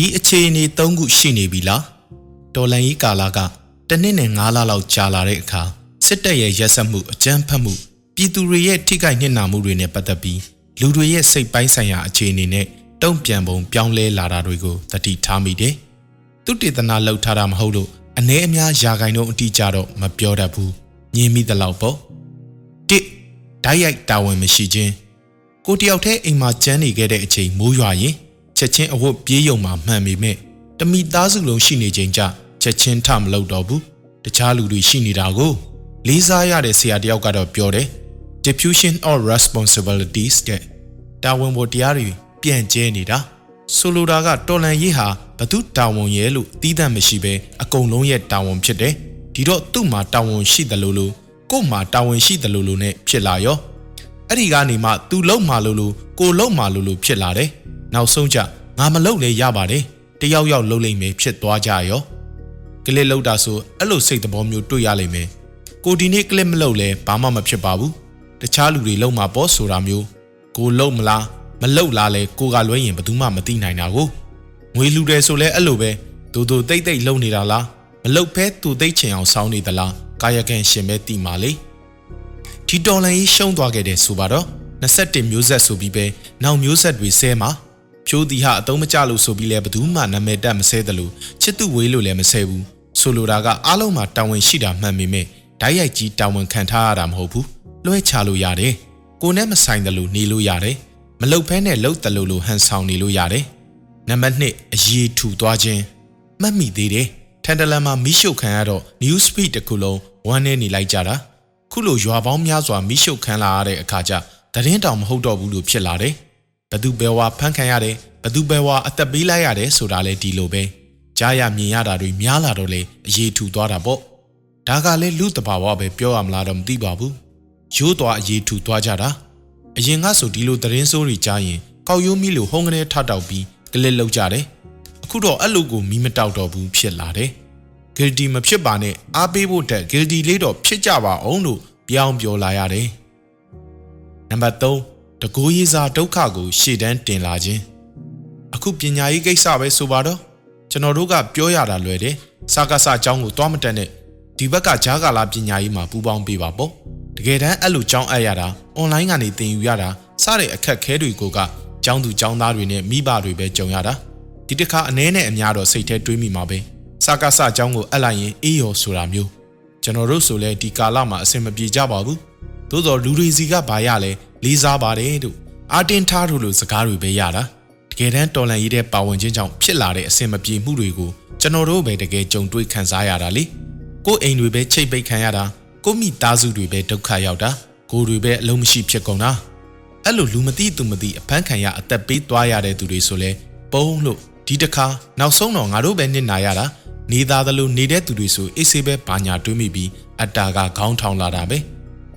ဒီအခြေအနေ၃ခုရှိနေပြီလားတော်လန်ကြီးကာလာကတစ်နှစ်နဲ့၅လလောက်ကြာလာတဲ့အခါစစ်တပ်ရဲ့ရက်စက်မှုအကြမ်းဖက်မှုပြည်သူတွေရဲ့ထိခိုက်နှိမ့်နာမှုတွေနဲ့ပတ်သက်ပြီးလူတွေရဲ့စိတ်ပိုင်းဆိုင်ရာအခြေအနေနဲ့တုံ့ပြန်ပုံပြောင်းလဲလာတာတွေကိုသတိထားမိတယ်။သူတေသနာလှုပ်ထားတာမဟုတ်လို့အ ਨੇ အများယာဂိုင်တို့အတိအကျတော့မပြောတတ်ဘူး။ညင်းမိသလောက်ပေါ့။တစ်ဓာတ်ရိုက်တာဝန်မရှိခြင်းကိုတယောက်တည်းအိမ်မှာကျန်းနေခဲ့တဲ့အချိန်မိုးရွာရင် ချက်ချင်းအဝတ်ပြေးယုံမှာမှန်ပေမဲ့တမိသားစုလုံးရှိနေချိန်ကျချက်ချင်းထမလုပ်တော့ဘူးတခြားလူတွေရှိနေတာကိုလေးစားရတဲ့ဆရာတယောက်ကတော့ပြောတယ် diffusion of responsibilities တဲ့တာဝန်ပေါ်တရားတွေပြန့်ကျဲနေတာဆိုလိုတာကတော်လန်ရေးဟာဘသူတာဝန်ရဲ့လို့တီးတန့်မရှိပဲအကုန်လုံးရဲ့တာဝန်ဖြစ်တယ်ဒီတော့သူ့မှာတာဝန်ရှိတယ်လို့လို့ကို့မှာတာဝန်ရှိတယ်လို့လို့ ਨੇ ဖြစ်လာရောအဲ့ဒီကနေမှသူလုံမာလို့လို့ကိုလုံမာလို့လို့ဖြစ်လာတယ် နောက်ဆုံးကြငါမလုံလဲရပါတယ်တယောက်ယောက်လုံလိမ့်မယ်ဖြစ်သွားကြရောကလစ်လောက်တာဆိုအဲ့လိုစိတ်သဘောမျိုးတွေ့ရလိမ့်မယ်ကိုဒီနေ့ကလစ်မလုံလဲဘာမှမဖြစ်ပါဘူးတခြားလူတွေလုံမှာပေါ့ဆိုတာမျိုးကိုလုံမလားမလုံလားလဲကိုကလွဲရင်ဘယ်သူမှမသိနိုင်တာကိုငွေလူတယ်ဆိုလဲအဲ့လိုပဲတူတူတိတ်တိတ်လုံနေတာလားမလုံဖဲတူတိတ်ချင်အောင်စောင်းနေသလားကာယကံရှင်ပဲတိမာလေဒီတော်လန်ကြီးရှုံးသွားခဲ့တယ်ဆိုပါတော့21မျိုးဆက်ဆိုပြီးပဲနောက်မျိုးဆက်တွေဆဲမှာ ဖြိုးတီဟာအတုံးမကျလို့ဆိုပြီးလဲဘယ်သူမှနာမည်တက်မဆဲတယ်လို့ချစ်သူဝေးလို့လည်းမဆဲဘူးဆိုလိုတာကအားလုံးမှာတာဝန်ရှိတာမှန်ပေမဲ့ဓာတ်ရိုက်ကြီးတာဝန်ခံထားရတာမဟုတ်ဘူးလွှဲချလို့ရတယ်ကိုနဲ့မဆိုင်တယ်လို့နေလို့ရတယ်မလုတ်ဖဲနဲ့လှုပ်တယ်လို့လို့ဟန်ဆောင်နေလို့ရတယ်နံပါတ်1အရေးထူသွားခြင်းမှတ်မိသေးတယ်ထန်တလန်မှာမီးရှို့ခံရတော့ news feed တစ်ခုလုံးဝမ်းနေနေလိုက်ကြတာခုလိုရွာပေါင်းများစွာမီးရှို့ခံလာရတဲ့အခါကျသတင်းတောင်မဟုတ်တော့ဘူးလို့ဖြစ်လာတယ် ဘသူဘဲဝါဖမ်းခံရတယ်ဘသူဘဲဝါအသက်ပေးလိုက်ရတယ်ဆိုတာလဲဒီလိုပဲကြားရမြင်ရတာတွေများလာတော့လေအရေးထူသွားတာပေါ့ဒါကလည်းလူတဘာဝပဲပြောရမလားတော့မသိပါဘူးရိုးသွားအရေးထူသွားကြတာအရင်ကဆိုဒီလိုသတင်းစိုးတွေကြားရင်ကောက်ရိုးမီလိုဟုံးကနေထတောက်ပြီးကလစ်လောက်ကြတယ်အခုတော့အဲ့လိုကိုမီးမတောက်တော့ဘူးဖြစ်လာတယ် guilty မဖြစ်ပါနဲ့အားပေးဖို့တက် guilty လေးတော့ဖြစ်ကြပါအောင်လို့ပြောင်းပြောလာရတယ်နံပါတ်3 တကိုးရေးစားဒုက္ခကိုရှေ့တန်းတင်လာခြင်းအခုပညာရေးကိစ္စပဲဆိုပါတော့ကျွန်တော်တို့ကပြောရတာလွယ်တယ်စာကစာအကြောင်းကိုသွားမတက်နဲ့ဒီဘက်ကဂျားကာလာပညာရေးမှာပူပေါင်းပေးပါပေါ့တကယ်တမ်းအဲ့လိုကြောင်းအပ်ရတာအွန်လိုင်းကနေသင်ယူရတာစတဲ့အခက်ခဲတွေကိုကကျောင်းသူကျောင်းသားတွေနဲ့မိဘတွေပဲကြုံရတာဒီတစ်ခါအနည်းနဲ့အများတော့စိတ်ထဲတွေးမိမှာပဲစာကစာအကြောင်းကိုအပ်လိုက်ရင်အေးရောဆိုတာမျိုးကျွန်တော်တို့ဆိုလဲဒီကာလမှာအဆင်မပြေကြပါဘူး သို့တော်လူတွေစီကဘာရလဲလေးစားပါတယ်တို့အာတင်ထားတို့လိုစကားတွေပဲရတာတကယ်တမ်းတော်လန်ရေးတဲ့ပါဝင်ခြင်းကြောင့်ဖြစ်လာတဲ့အဆင်မပြေမှုတွေကိုကျွန်တော်တို့ပဲတကယ်ကြုံတွေ့ခံစားရတာလေကိုယ်အိမ်တွေပဲချိတ်ပိတ်ခံရတာကိုမိသားစုတွေပဲဒုက္ခရောက်တာကိုယ်တွေပဲအလုံးမရှိဖြစ်ကုန်တာအဲ့လိုလူမသိသူမသိအဖမ်းခံရအသက်ပေးသွားရတဲ့သူတွေဆိုလဲပုံလို့ဒီတခါနောက်ဆုံးတော့ငါတို့ပဲနစ်နာရတာနေသားသလိုနေတဲ့သူတွေဆိုအေးဆေးပဲဘာညာတွေးမိပြီးအတ္တာကခေါင်းထောင်လာတာပဲ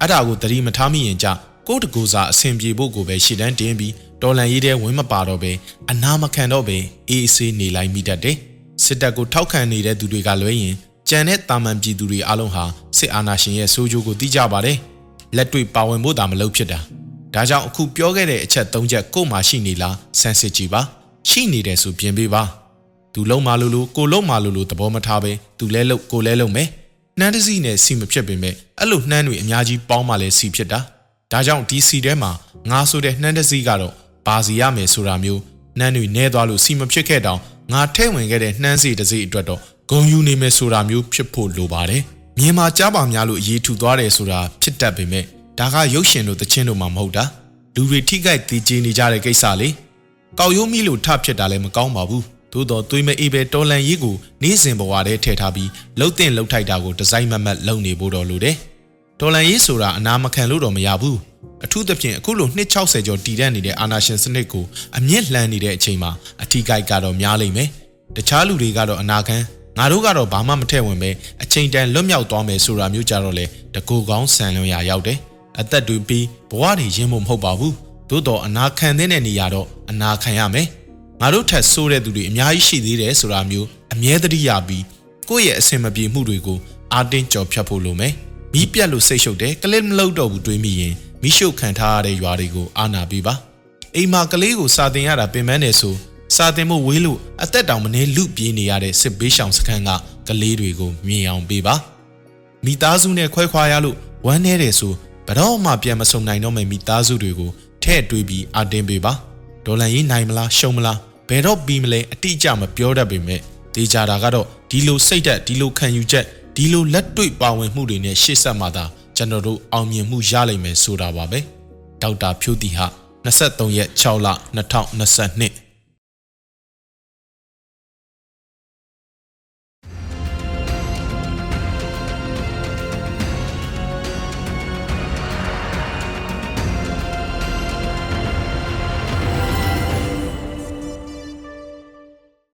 အဲ့ဒါကိုသတိမထားမိရင်ကြကိုတကူစားအဆင်ပြေဖို့ကိုပဲရှေ့တန်းတင်ပြီးတော်လန်ရေးတဲ့ဝင်းမပါတော့ပဲအနာမခံတော့ပဲအေးဆေးနေလိုက်မိတတ်တယ်စစ်တပ်ကိုထောက်ခံနေတဲ့သူတွေကလွဲရင်ကြံတဲ့တာမန်ပြည်သူတွေအလုံးဟာစစ်အာဏာရှင်ရဲ့ဆိုးကျိုးကိုသိကြပါတယ်လက်တွေ့ပါဝင်ဖို့သာမလုပ်ဖြစ်တာဒါကြောင့်အခုပြောခဲ့တဲ့အချက်၃ချက်ကို့မှာရှိနေလားဆန်းစစ်ကြည့်ပါရှိနေတယ်ဆိုပြင်ပေးပါသူလုံးမလို့လို့ကိုလုံးမလို့လို့သဘောမထားပဲသူလဲလို့ကိုလဲလို့မယ် နှမ်းတစီနဲ့စီမဖြစ်ပေမဲ့အဲ့လိုနှမ်းတွေအများကြီးပေါင်းမှလဲစီဖြစ်တာဒါကြောင့်ဒီစီထဲမှာငါဆိုတဲ့နှမ်းတစီကတော့ဘာစီရမယ်ဆိုတာမျိုးနှမ်းတွေနဲသွားလို့စီမဖြစ်ခဲ့တောင်ငါထဲဝင်ခဲ့တဲ့နှမ်းစီတစ်စီအတွက်တော့ဂုံယူနေမယ်ဆိုတာမျိုးဖြစ်ဖို့လိုပါတယ်မြင်မှာကြားပါများလို့အရေးထူသွားတယ်ဆိုတာဖြစ်တတ်ပေမဲ့ဒါကရုပ်ရှင်တို့တခြင်းတို့မှမဟုတ်တာလူတွေထိခိုက်တည်ကြည်နေကြတဲ့ကိစ္စလေကောက်ရိုးမီလို့ထဖြစ်တာလည်းမကောင်းပါဘူး သို့တော့သွေးမအေးပဲတော်လန်ရေးကိုနေ့စဉ်ဘဝထဲထည့်ထားပြီးလှုပ်တင်လှုပ်ထိုက်တာကိုဒီဇိုင်းမမတ်လုပ်နေဖို့တော့လိုတယ်တော်လန်ရေးဆိုတာအနာမခံလို့တော့မရဘူးအထူးသဖြင့်အခုလို260ကျော်တည်တတ်နေတဲ့အာနာရှင်စနစ်ကိုအမြင့်လှမ်းနေတဲ့အချိန်မှာအထီးကိုက်ကတော့များလိမ့်မယ်တခြားလူတွေကတော့အနာခံငါတို့ကတော့ဘာမှမထည့်ဝင်ပဲအချိန်တန်လွတ်မြောက်သွားမယ်ဆိုတာမျိုးကြတော့လေတကူကောင်းဆန်လွန်ရာရောက်တယ်အသက်တွေပြီးဘဝတွေရင်းဖို့မဟုတ်ပါဘူးသို့တော့အနာခံတဲ့နေရာတော့အနာခံရမယ် ငါတို့ထက်ဆိုးတဲ့သူတွေအများကြီးရှိသေးတယ်ဆိုတာမျိုးအမြဲတမ်းရပြီးကိုယ့်ရဲ့အဆင်မပြေမှုတွေကိုအာတင်းကြော်ဖြတ်ဖို့လိုမယ်မီးပြတ်လို့စိတ်ရှုပ်တယ်ကလစ်မလုပ်တော့ဘူးတွေးမိရင်မီးရှို့ခံထားရတဲ့ရွာတွေကိုအာနာပေးပါအိမ်မှာကလေးကိုစာတင်ရတာပင်ပန်းနေဆိုစာတင်မှုဝေးလို့အသက်တောင်မနေလူပြေးနေရတဲ့စစ်ဘေးရှောင်စခန်းကကလေးတွေကိုမြင်အောင်ပေးပါမိသားစုနဲ့ခွဲခွာရလို့ဝမ်းနေတယ်ဆိုဘတော့မှပြန်မဆုံနိုင်တော့မယ့်မိသားစုတွေကိုထဲ့တွေးပြီးအတင်းပေးပါဒေါ်လန်ရေးနိုင်မလားရှုံးမလား ဘယ်တော့ပြီးမလဲအတိအကျမပြောတတ်ပေမဲ့တေချာတာကတော့ဒီလိုစိတ်သက်ဒီလိုခံယူချက်ဒီလိုလက်တွေ့ပါဝင်မှုတွေနဲ့ရှေ့ဆက်မှသာကျွန်တော်တို့အောင်မြင်မှုရလိမ့်မယ်ဆိုတာပါပဲဒေါက်တာဖြိုးတီဟာ23ရက်6လ2022